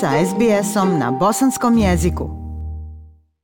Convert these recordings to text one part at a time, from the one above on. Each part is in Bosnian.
sa SBS-om na bosanskom jeziku.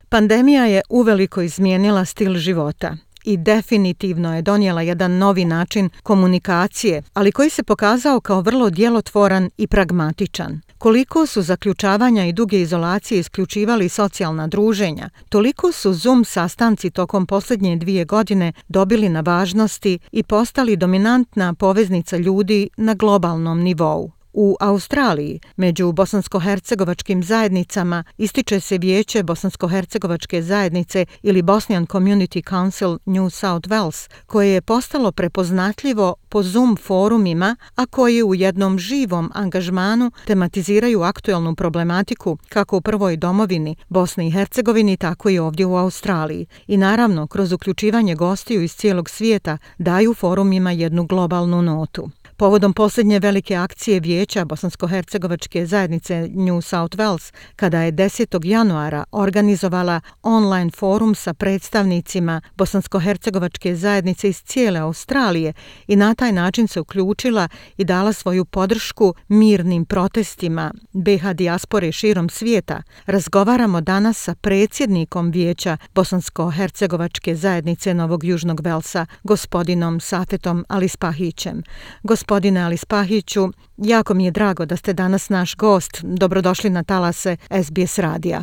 Pandemija je uveliko izmijenila stil života i definitivno je donijela jedan novi način komunikacije, ali koji se pokazao kao vrlo djelotvoran i pragmatičan. Koliko su zaključavanja i duge izolacije isključivali socijalna druženja, toliko su Zoom sastanci tokom posljednje dvije godine dobili na važnosti i postali dominantna poveznica ljudi na globalnom nivou. U Australiji, među bosansko-hercegovačkim zajednicama, ističe se vijeće bosansko-hercegovačke zajednice ili Bosnian Community Council New South Wales, koje je postalo prepoznatljivo po Zoom forumima, a koji u jednom živom angažmanu tematiziraju aktuelnu problematiku kako u prvoj domovini Bosni i Hercegovini, tako i ovdje u Australiji. I naravno, kroz uključivanje gostiju iz cijelog svijeta, daju forumima jednu globalnu notu. Povodom posljednje velike akcije vijeća Bosansko-Hercegovačke zajednice New South Wales, kada je 10. januara organizovala online forum sa predstavnicima Bosansko-Hercegovačke zajednice iz cijele Australije i na taj način se uključila i dala svoju podršku mirnim protestima BH dijaspore širom svijeta, razgovaramo danas sa predsjednikom vijeća Bosansko-Hercegovačke zajednice Novog Južnog Velsa, gospodinom Safetom Alispahićem. Gospodin Gospodine Alispahiću, jako mi je drago da ste danas naš gost. Dobrodošli na talase SBS radija.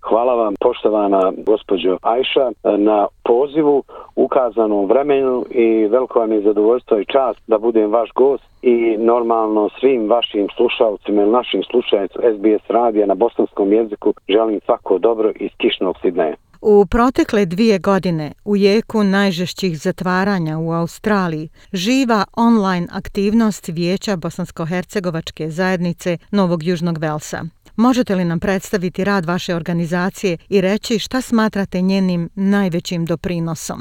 Hvala vam, poštovana gospođo Ajša, na pozivu, ukazanom vremenu i veliko vam je zadovoljstvo i čast da budem vaš gost i normalno svim vašim slušalcima ili našim slušalcima SBS radija na bosanskom jeziku želim svako dobro iz Kišnog Sidneja. U protekle dvije godine, u jeku najžešćih zatvaranja u Australiji, živa online aktivnost Vijeća Bosansko-Hercegovačke zajednice Novog Južnog Velsa. Možete li nam predstaviti rad vaše organizacije i reći šta smatrate njenim najvećim doprinosom?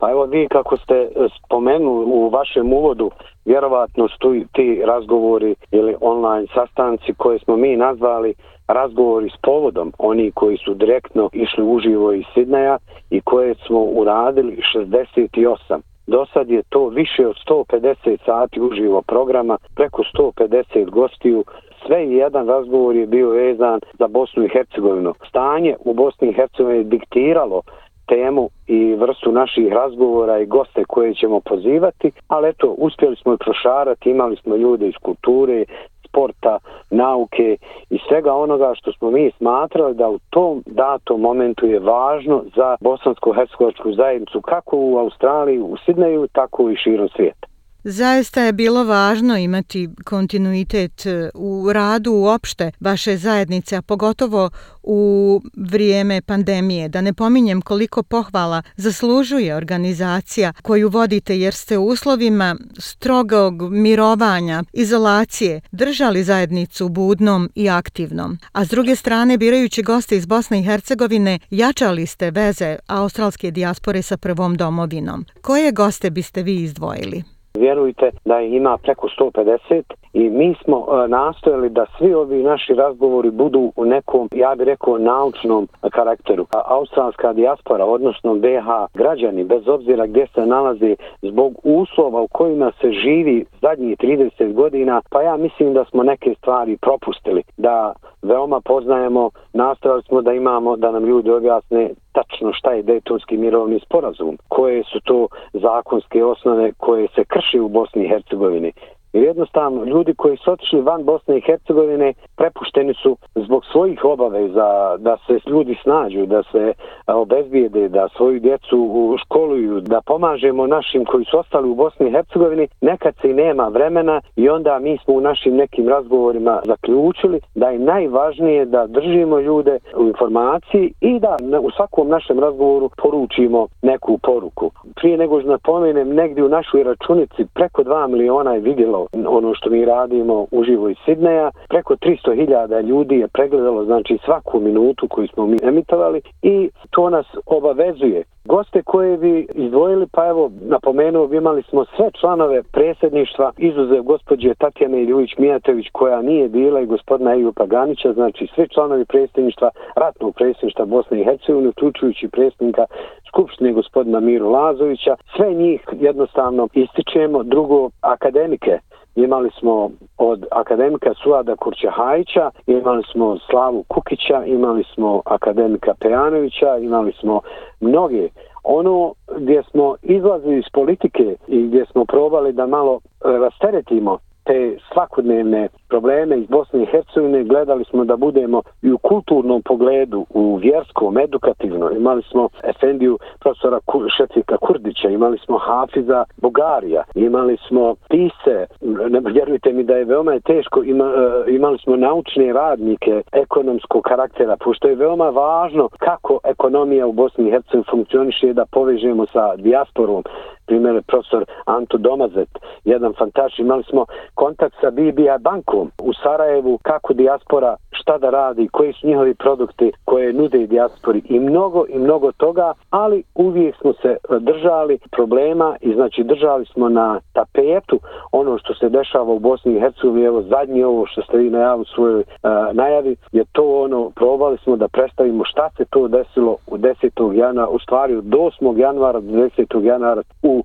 Pa evo vi kako ste e, spomenuli u vašem uvodu, vjerovatno su ti razgovori ili online sastanci koje smo mi nazvali razgovori s povodom, oni koji su direktno išli uživo iz Sidneja i koje smo uradili 68. Do sad je to više od 150 sati uživo programa, preko 150 gostiju. Sve i jedan razgovor je bio vezan za Bosnu i Hercegovinu. Stanje u Bosni i Hercegovini je diktiralo temu i vrstu naših razgovora i goste koje ćemo pozivati, ali eto, uspjeli smo i prošarati, imali smo ljude iz kulture, sporta, nauke i svega onoga što smo mi smatrali da u tom datom momentu je važno za bosansko-hercegovačku zajednicu kako u Australiji, u Sidneju, tako i širom svijeta. Zaista je bilo važno imati kontinuitet e, u radu uopšte vaše zajednice, a pogotovo u vrijeme pandemije. Da ne pominjem koliko pohvala zaslužuje organizacija koju vodite jer ste u uslovima strogog mirovanja, izolacije, držali zajednicu budnom i aktivnom. A s druge strane, birajući goste iz Bosne i Hercegovine, jačali ste veze australske dijaspore sa prvom domovinom. Koje goste biste vi izdvojili? Vjerujte da ima preko 150 i mi smo e, nastojali da svi ovi naši razgovori budu u nekom, ja bih rekao, naučnom karakteru. Australska dijaspora, odnosno BH građani, bez obzira gdje se nalazi zbog uslova u kojima se živi zadnjih 30 godina, pa ja mislim da smo neke stvari propustili, da veoma poznajemo, nastojali smo da imamo, da nam ljudi objasne tačno šta je Dejtonski mirovni sporazum, koje su to zakonske osnove koje se krši u Bosni i Hercegovini. Jer jednostavno, ljudi koji su otišli van Bosne i Hercegovine prepušteni su zbog svojih obaveza da se ljudi snađu, da se e, obezbijede, da svoju djecu školuju, da pomažemo našim koji su ostali u Bosni i Hercegovini, nekad se i nema vremena i onda mi smo u našim nekim razgovorima zaključili da je najvažnije da držimo ljude u informaciji i da u svakom našem razgovoru poručimo neku poruku. Prije nego što napomenem, negdje u našoj računici preko 2 miliona je vidjelo Ono, ono što mi radimo uživo iz Sidneja. Preko 300.000 ljudi je pregledalo znači svaku minutu koju smo mi emitovali i to nas obavezuje. Goste koje bi izdvojili, pa evo, napomenuo, bi imali smo sve članove presjedništva, izuzev gospođe Tatjane Iljuvić-Mijatović, koja nije bila, i gospodina Eju Paganića, znači sve članovi presjedništva, ratnog presjedništva Bosne i Hercegovine, uključujući predsjednika Skupštine gospodina Miru Lazovića, sve njih jednostavno ističemo, drugo, akademike, imali smo od akademika Suada Kurčehajića, imali smo Slavu Kukića, imali smo akademika Pejanovića, imali smo mnoge. Ono gdje smo izlazili iz politike i gdje smo probali da malo rasteretimo te svakodnevne probleme iz Bosne i Hercegovine gledali smo da budemo i u kulturnom pogledu, u vjerskom, edukativno. Imali smo Efendiju profesora Šecika Kurdića, imali smo Hafiza Bogarija, imali smo Pise, ne, vjerujte mi da je veoma teško, ima, e, imali smo naučne radnike ekonomskog karaktera, pošto je veoma važno kako ekonomija u Bosni i Hercegovini funkcioniše da povežemo sa dijasporom, primjer profesor Anto Domazet, jedan fantaš, imali smo kontakt sa BBI bankom u Sarajevu, kako dijaspora, šta da radi, koji su njihovi produkti koje nude dijaspori i mnogo i mnogo toga, ali uvijek smo se držali problema i znači držali smo na tapetu ono što se dešava u Bosni i Hercegovini, evo zadnje ovo što ste vi najavu svojoj uh, najavi, je to ono, probali smo da predstavimo šta se to desilo u 10. januara, u stvari od 8. januara do 10. januara u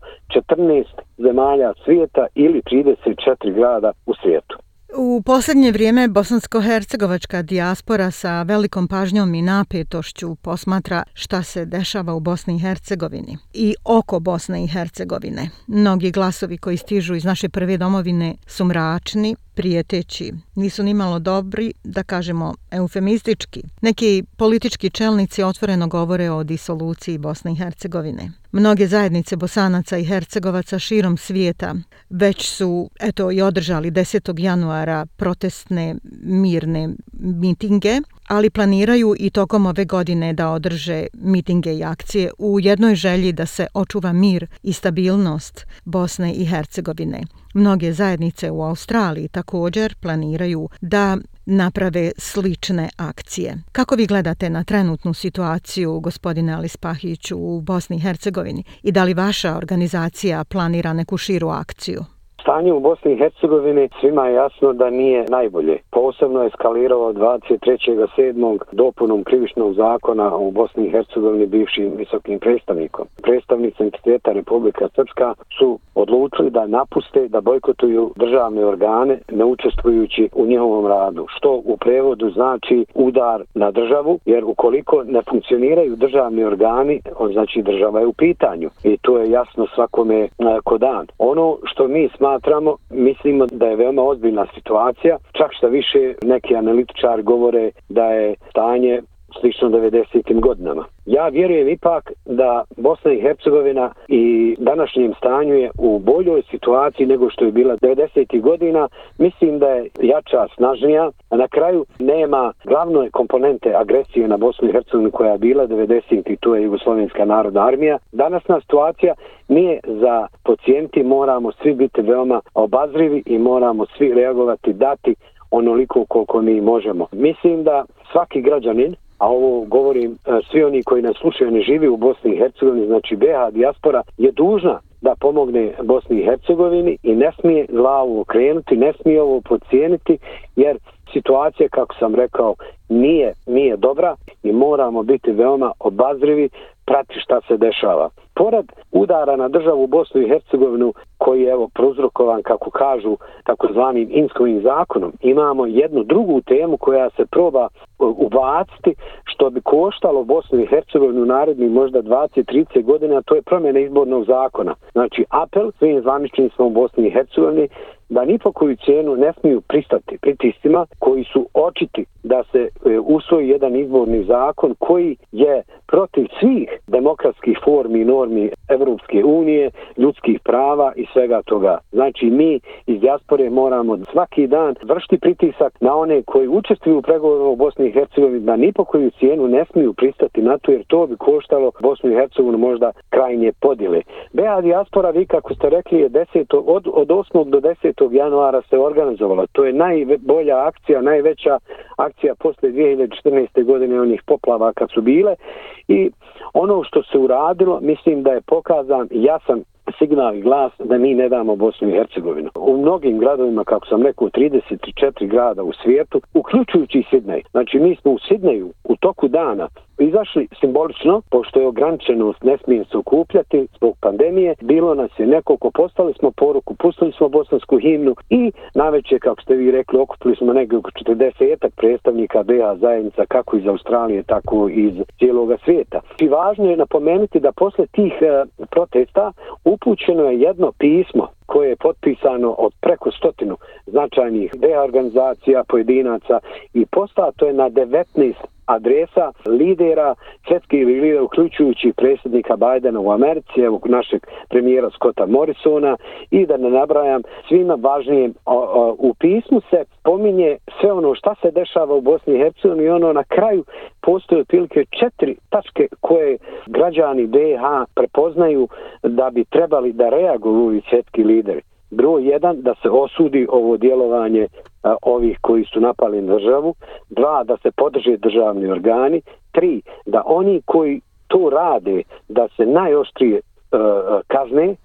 14 zemalja svijeta ili 34 grada u svijetu. U posljednje vrijeme bosansko-hercegovačka dijaspora sa velikom pažnjom i napetošću posmatra šta se dešava u Bosni i Hercegovini i oko Bosne i Hercegovine. Mnogi glasovi koji stižu iz naše prve domovine su mračni, prijeteći, nisu ni malo dobri, da kažemo eufemistički. Neki politički čelnici otvoreno govore o disoluciji Bosne i Hercegovine. Mnoge zajednice bosanaca i hercegovaca širom svijeta već su eto i održali 10. januara protestne mirne mitinge, ali planiraju i tokom ove godine da održe mitinge i akcije u jednoj želji da se očuva mir i stabilnost Bosne i Hercegovine. Mnoge zajednice u Australiji također planiraju da naprave slične akcije. Kako vi gledate na trenutnu situaciju, gospodine Alispahiću, u Bosni i Hercegovini i da li vaša organizacija planira neku širu akciju? Stanje u Bosni i Hercegovini svima je jasno da nije najbolje. Posebno je skalirao 23.7. dopunom krivičnog zakona u Bosni i Hercegovini bivšim visokim predstavnikom. Predstavnici entiteta Republika Srpska su odlučili da napuste, da bojkotuju državne organe ne učestvujući u njihovom radu. Što u prevodu znači udar na državu, jer ukoliko ne funkcioniraju državni organi, on znači država je u pitanju. I to je jasno svakome e, ko dan. Ono što mi smatramo smatramo, mislimo da je veoma ozbiljna situacija. Čak što više neki analitičari govore da je stanje slično 90. godinama. Ja vjerujem ipak da Bosna i Hercegovina i današnjem stanju je u boljoj situaciji nego što je bila 90. godina. Mislim da je jača, snažnija, a na kraju nema glavne komponente agresije na Bosnu i Hercegovinu koja je bila 90. i to je Jugoslovenska narodna armija. Danasna situacija nije za pacijenti, moramo svi biti veoma obazrivi i moramo svi reagovati, dati onoliko koliko mi možemo. Mislim da svaki građanin a ovo govorim e, svi oni koji nas slušaju ne živi u Bosni i Hercegovini, znači BH dijaspora je dužna da pomogne Bosni i Hercegovini i ne smije glavu okrenuti, ne smije ovo pocijeniti, jer situacija, kako sam rekao, nije, nije dobra i moramo biti veoma obazrivi prati šta se dešava. Pored udara na državu Bosnu i Hercegovinu, koji je evo prozrokovan, kako kažu, takozvanim inskovim zakonom, imamo jednu drugu temu koja se proba e, ubaciti, što bi koštalo Bosnu i Hercegovinu u narednih možda 20-30 godina, to je promjena izbornog zakona. Znači, apel svim zvaničnicima u Bosni i Hercegovini da ni po koju cijenu ne smiju pristati pritistima koji su očiti da se e, usvoji jedan izborni zakon koji je protiv svih demokratskih formi i normi Evropske unije, ljudskih prava i svega toga. Znači mi iz diaspore moramo svaki dan vršiti pritisak na one koji učestvuju u pregovoru u Bosni i Hercegovini da ni po koju cijenu ne smiju pristati na to jer to bi koštalo Bosnu i Hercegovinu možda krajnje podile. BA diaspora, vi kako ste rekli, je 10, od, od 8. do 10. januara se organizovala. To je najbolja akcija, najveća akcija posle 2014. godine onih poplava kad su bile i ono što se uradilo, mislim da je pokazan jasan signal i glas da mi ne damo Bosnu i Hercegovinu. U mnogim gradovima, kako sam rekao, 34 grada u svijetu, uključujući i Sidnej. Znači, mi smo u Sidneju u toku dana izašli simbolično, pošto je ograničenost, ne smije se okupljati zbog pandemije, bilo nas je nekoliko, postali smo poruku, pustili smo bosansku himnu i naveće, kako ste vi rekli, okupili smo negdje oko 40 predstavnika BH zajednica, kako iz Australije, tako iz cijelog svijeta. I važno je napomenuti da posle tih e, protesta upućeno je jedno pismo koje je potpisano od preko stotinu značajnih BH organizacija, pojedinaca i postato je na 19 adresa lidera, svjetskih lidera, uključujući predsjednika Bajdena u Americi, evo našeg premijera Scotta Morrisona i da ne nabrajam svima važnije, u pismu se pominje sve ono šta se dešava u Bosni i Hercegovini i ono na kraju postoje otprilike četiri tačke koje građani BiH prepoznaju da bi trebali da reaguju svetski lideri. Broj jedan, da se osudi ovo djelovanje ovih koji su napali na državu, dva, da se podrže državni organi, tri, da oni koji to rade, da se najoštrije uh, kazne,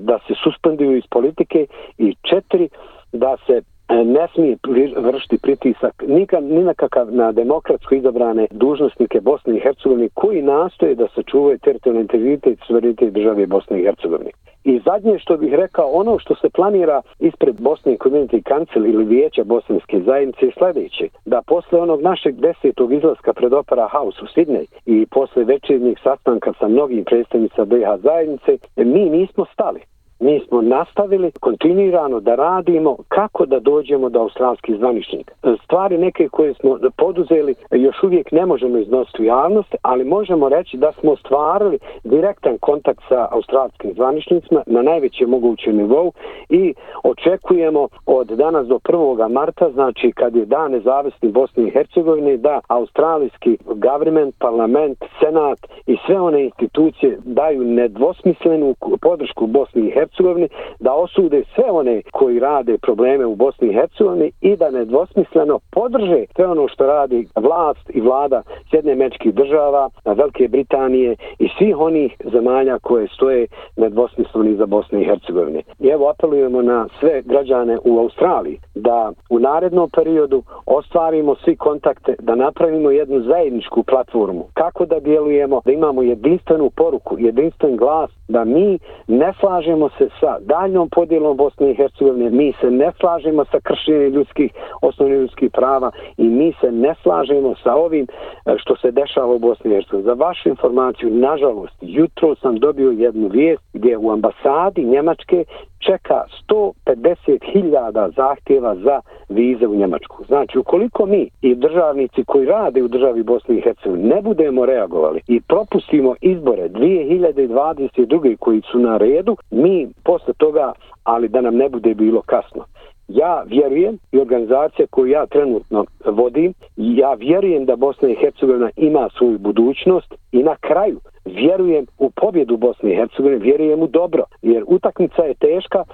da se suspenduju iz politike. I četiri, da se ne smije vršiti pritisak nikad, ni na kakav na demokratsko izabrane dužnostnike Bosne i Hercegovine koji nastoje da sačuvaju teritorijalni integritet i suverenitet države Bosne i Hercegovine. I zadnje što bih rekao, ono što se planira ispred Bosne Community Council ili Vijeća Bosanske zajednice je sljedeće. Da posle onog našeg desetog izlaska pred Opera House u Sidney i posle večernjih sastanka sa mnogim predstavnica BH zajednice, mi nismo stali mi smo nastavili kontinuirano da radimo kako da dođemo do australskih zvaničnika. Stvari neke koje smo poduzeli još uvijek ne možemo iznositi u javnost, ali možemo reći da smo stvarili direktan kontakt sa australskim zvaničnicima na najvećem mogućem nivou i očekujemo od danas do 1. marta, znači kad je dan nezavisni Bosni i Hercegovine, da australijski government, parlament, senat i sve one institucije daju nedvosmislenu podršku Bosni i Hercegovine Hercegovini, da osude sve one koji rade probleme u Bosni i Hercegovini i da nedvosmisleno podrže sve ono što radi vlast i vlada Sjedne mečkih država, Velike Britanije i svih onih zemalja koje stoje nedvosmisleni za Bosne i Hercegovine. I evo apelujemo na sve građane u Australiji da u narednom periodu ostvarimo svi kontakte, da napravimo jednu zajedničku platformu. Kako da djelujemo, da imamo jedinstvenu poruku, jedinstven glas, da mi ne slažemo se sa daljnom podjelom Bosne i Hercegovine, mi se ne slažemo sa kršenjem ljudskih, osnovnih ljudskih prava i mi se ne slažemo sa ovim eh, što se dešava u Bosni i Hercegovini. Za vašu informaciju, nažalost, jutro sam dobio jednu vijest gdje u ambasadi Njemačke čeka 150.000 zahtjeva za vize u Njemačku. Znači, ukoliko mi i državnici koji rade u državi Bosne i Hercegovine ne budemo reagovali i propustimo izbore 2022. koji su na redu, mi posle toga, ali da nam ne bude bilo kasno. Ja vjerujem i organizacija koju ja trenutno vodim, ja vjerujem da Bosna i Hercegovina ima svoju budućnost i na kraju vjerujem u pobjedu Bosne i Hercegovine, vjerujem u dobro, jer utakmica je teška,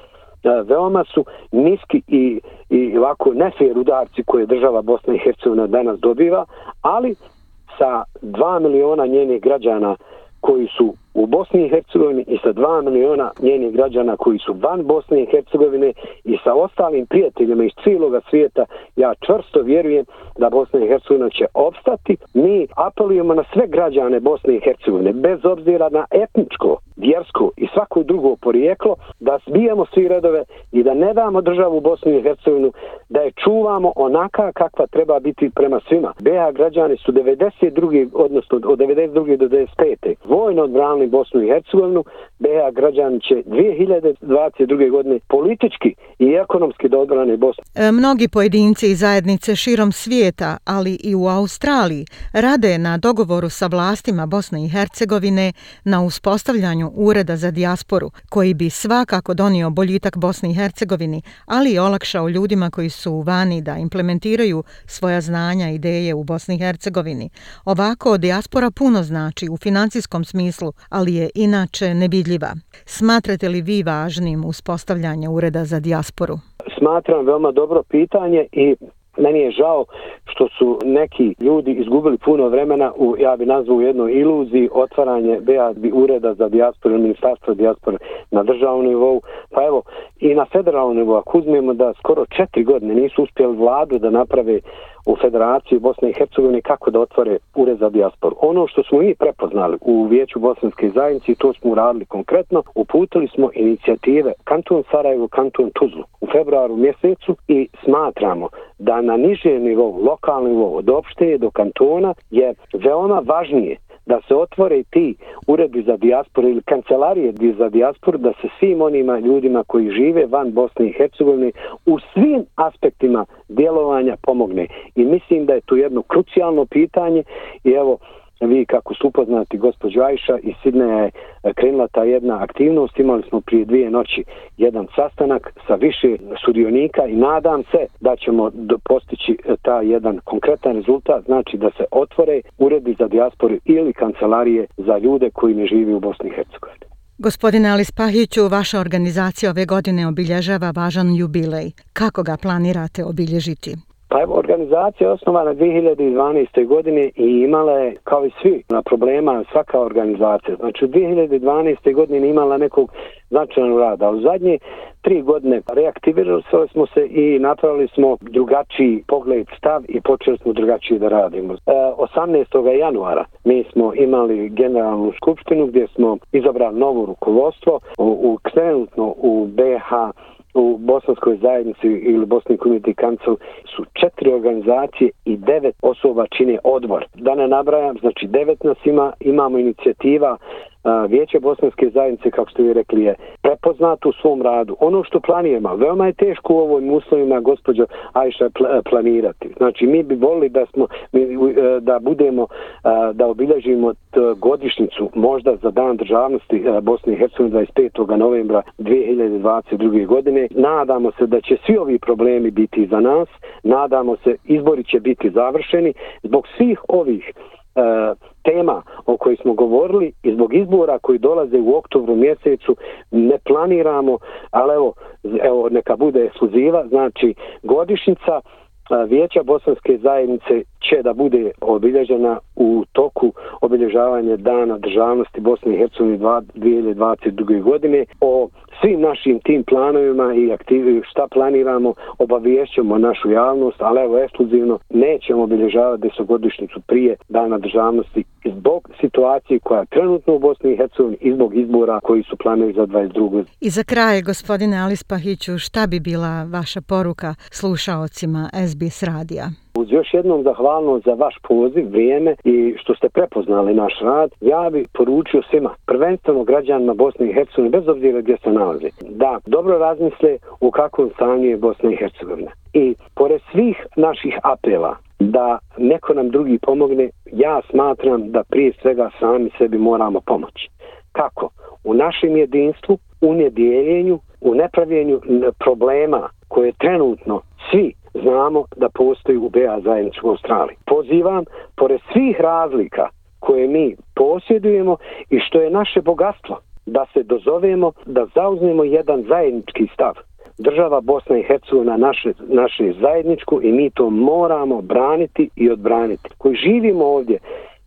e, veoma su niski i, i ovako nefer udarci koje država Bosna i Hercegovina danas dobiva, ali sa 2 miliona njenih građana koji su u Bosni i Hercegovini i sa 2 miliona njenih građana koji su van Bosne i Hercegovine i sa ostalim prijateljima iz cijelog svijeta, ja čvrsto vjerujem da Bosna i Hercegovina će opstati. Mi apelujemo na sve građane Bosne i Hercegovine, bez obzira na etničko, vjersko i svako drugo porijeklo, da zbijamo svi redove i da ne damo državu Bosnu i Hercegovinu, da je čuvamo onaka kakva treba biti prema svima. BH građani su 92. odnosno od 92. do 95. vojno odbranili Bosnu i Hercegovinu, BH građan će 2022. godine politički i ekonomski da odbrane Bosnu. E, mnogi pojedinci i zajednice širom svijeta, ali i u Australiji, rade na dogovoru sa vlastima Bosne i Hercegovine na uspostavljanju ureda za dijasporu, koji bi svakako donio boljitak Bosni i Hercegovini, ali i olakšao ljudima koji su vani da implementiraju svoja znanja i ideje u Bosni i Hercegovini. Ovako, dijaspora puno znači u financijskom smislu, ali je inače nevidljiva. Smatrate li vi važnim uspostavljanje ureda za dijasporu? Smatram veoma dobro pitanje i Meni je žao što su neki ljudi izgubili puno vremena u, ja bi nazvao jednoj iluziji, otvaranje BA ureda za dijasporu, ministarstvo dijaspore na državnom nivou. Pa evo, i na federalnom nivou, ako uzmemo da skoro četiri godine nisu uspjeli vladu da naprave u Federaciji Bosne i Hercegovine kako da otvore ured za dijasporu. Ono što smo mi prepoznali u Vijeću Bosanske zajednice, to smo uradili konkretno, uputili smo inicijative Kanton Sarajevo, Kanton Tuzlu u februaru mjesecu i smatramo da na niže nivou, lokalni nivou, od opšte do kantona je veoma važnije da se otvore ti uredi za dijasporu ili kancelarije za dijasporu, da se svim onima ljudima koji žive van Bosne i Hercegovine u svim aspektima djelovanja pomogne. I mislim da je to jedno krucijalno pitanje i evo, vi kako su upoznati gospođo Ajša i Sidneja je e, krenula ta jedna aktivnost, imali smo prije dvije noći jedan sastanak sa više sudionika i nadam se da ćemo postići e, ta jedan konkretan rezultat, znači da se otvore uredi za dijasporu ili kancelarije za ljude koji ne živi u Bosni i Hercegovini. Gospodine Alis Pahiću, vaša organizacija ove godine obilježava važan jubilej. Kako ga planirate obilježiti? Pa evo, organizacija je osnovana 2012. godine i imala je, kao i svi, na problema svaka organizacija. Znači, 2012. godine imala nekog značajnog rada. U zadnje tri godine reaktivirali smo se i napravili smo drugačiji pogled, stav i počeli smo drugačije da radimo. E, 18. januara mi smo imali generalnu skupštinu gdje smo izabrali novo rukovodstvo u, u trenutno u BH u bosanskoj zajednici ili Bosni Community Council su četiri organizacije i devet osoba čine odbor. Da ne nabrajam, znači devet nas ima, imamo inicijativa Vijeće Bosanske zajednice, kako ste vi rekli, je prepoznato u svom radu. Ono što planiramo, veoma je teško u ovim uslovima, gospođo Ajša, e, planirati. Znači, mi bi volili da smo, e, da budemo, da obilježimo godišnicu, možda za dan državnosti e, Bosne i Hercegovine 25. novembra 2022. godine. Nadamo se da će svi ovi problemi biti za nas, nadamo se izbori će biti završeni. Zbog svih ovih E, tema o kojoj smo govorili i zbog izbora koji dolaze u oktobru mjesecu ne planiramo, ali evo, evo neka bude ekskluziva, znači godišnica e, Vijeća Bosanske zajednice će da bude obilježena u toku obilježavanja dana državnosti Bosne i Hercegovine 2022. godine. O svim našim tim planovima i aktivi šta planiramo obaviješćemo našu javnost, ali evo ekskluzivno nećemo obilježavati desetogodišnjicu prije dana državnosti zbog situacije koja je trenutno u Bosni i Hercegovini i zbog izbora koji su planovi za 22. I za kraj, gospodine Alis Pahiću, šta bi bila vaša poruka slušaocima SBS radija? Uz još jednom zahvalnost za vaš poziv, vrijeme i što ste prepoznali naš rad, ja bih poručio svima, prvenstveno građanima Bosne i Hercegovine, bez obzira gdje se nalazi, da dobro razmisle u kakvom stanju je Bosna i Hercegovina. I pored svih naših apela da neko nam drugi pomogne, ja smatram da prije svega sami sebi moramo pomoći. Kako? U našem jedinstvu, u nedjeljenju, u nepravljenju problema koje trenutno svi znamo da postoji u BA zajedničkoj Australiji. Pozivam, pored svih razlika koje mi posjedujemo i što je naše bogatstvo, da se dozovemo, da zauzmemo jedan zajednički stav. Država Bosna i Hercegovina naše, naše zajedničku i mi to moramo braniti i odbraniti. Koji živimo ovdje,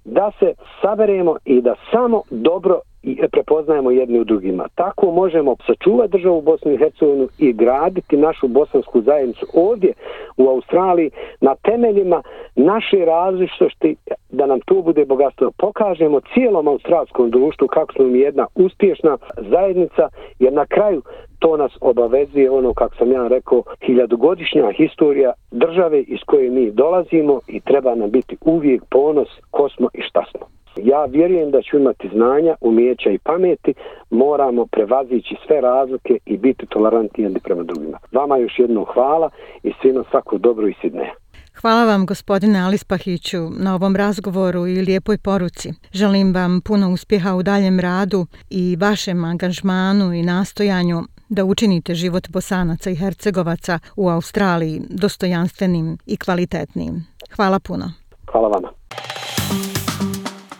da se saberemo i da samo dobro i prepoznajemo jedni u drugima. Tako možemo sačuvati državu Bosnu i Hercegovinu i graditi našu bosansku zajednicu ovdje u Australiji na temeljima naše različitosti da nam to bude bogatstvo. Pokažemo cijelom australskom društvu kako smo mi jedna uspješna zajednica jer na kraju to nas obavezuje ono kako sam ja rekao hiljadugodišnja historija države iz koje mi dolazimo i treba nam biti uvijek ponos ko smo i šta smo. Ja vjerujem da ću imati znanja, umjeća i pameti, moramo prevazići sve razlike i biti tolerantni jedni prema drugima. Vama još jednom hvala i svima svako dobro i sidne. Hvala vam gospodine Alis Pahiću na ovom razgovoru i lijepoj poruci. Želim vam puno uspjeha u daljem radu i vašem angažmanu i nastojanju da učinite život bosanaca i hercegovaca u Australiji dostojanstvenim i kvalitetnim. Hvala puno. Hvala vama.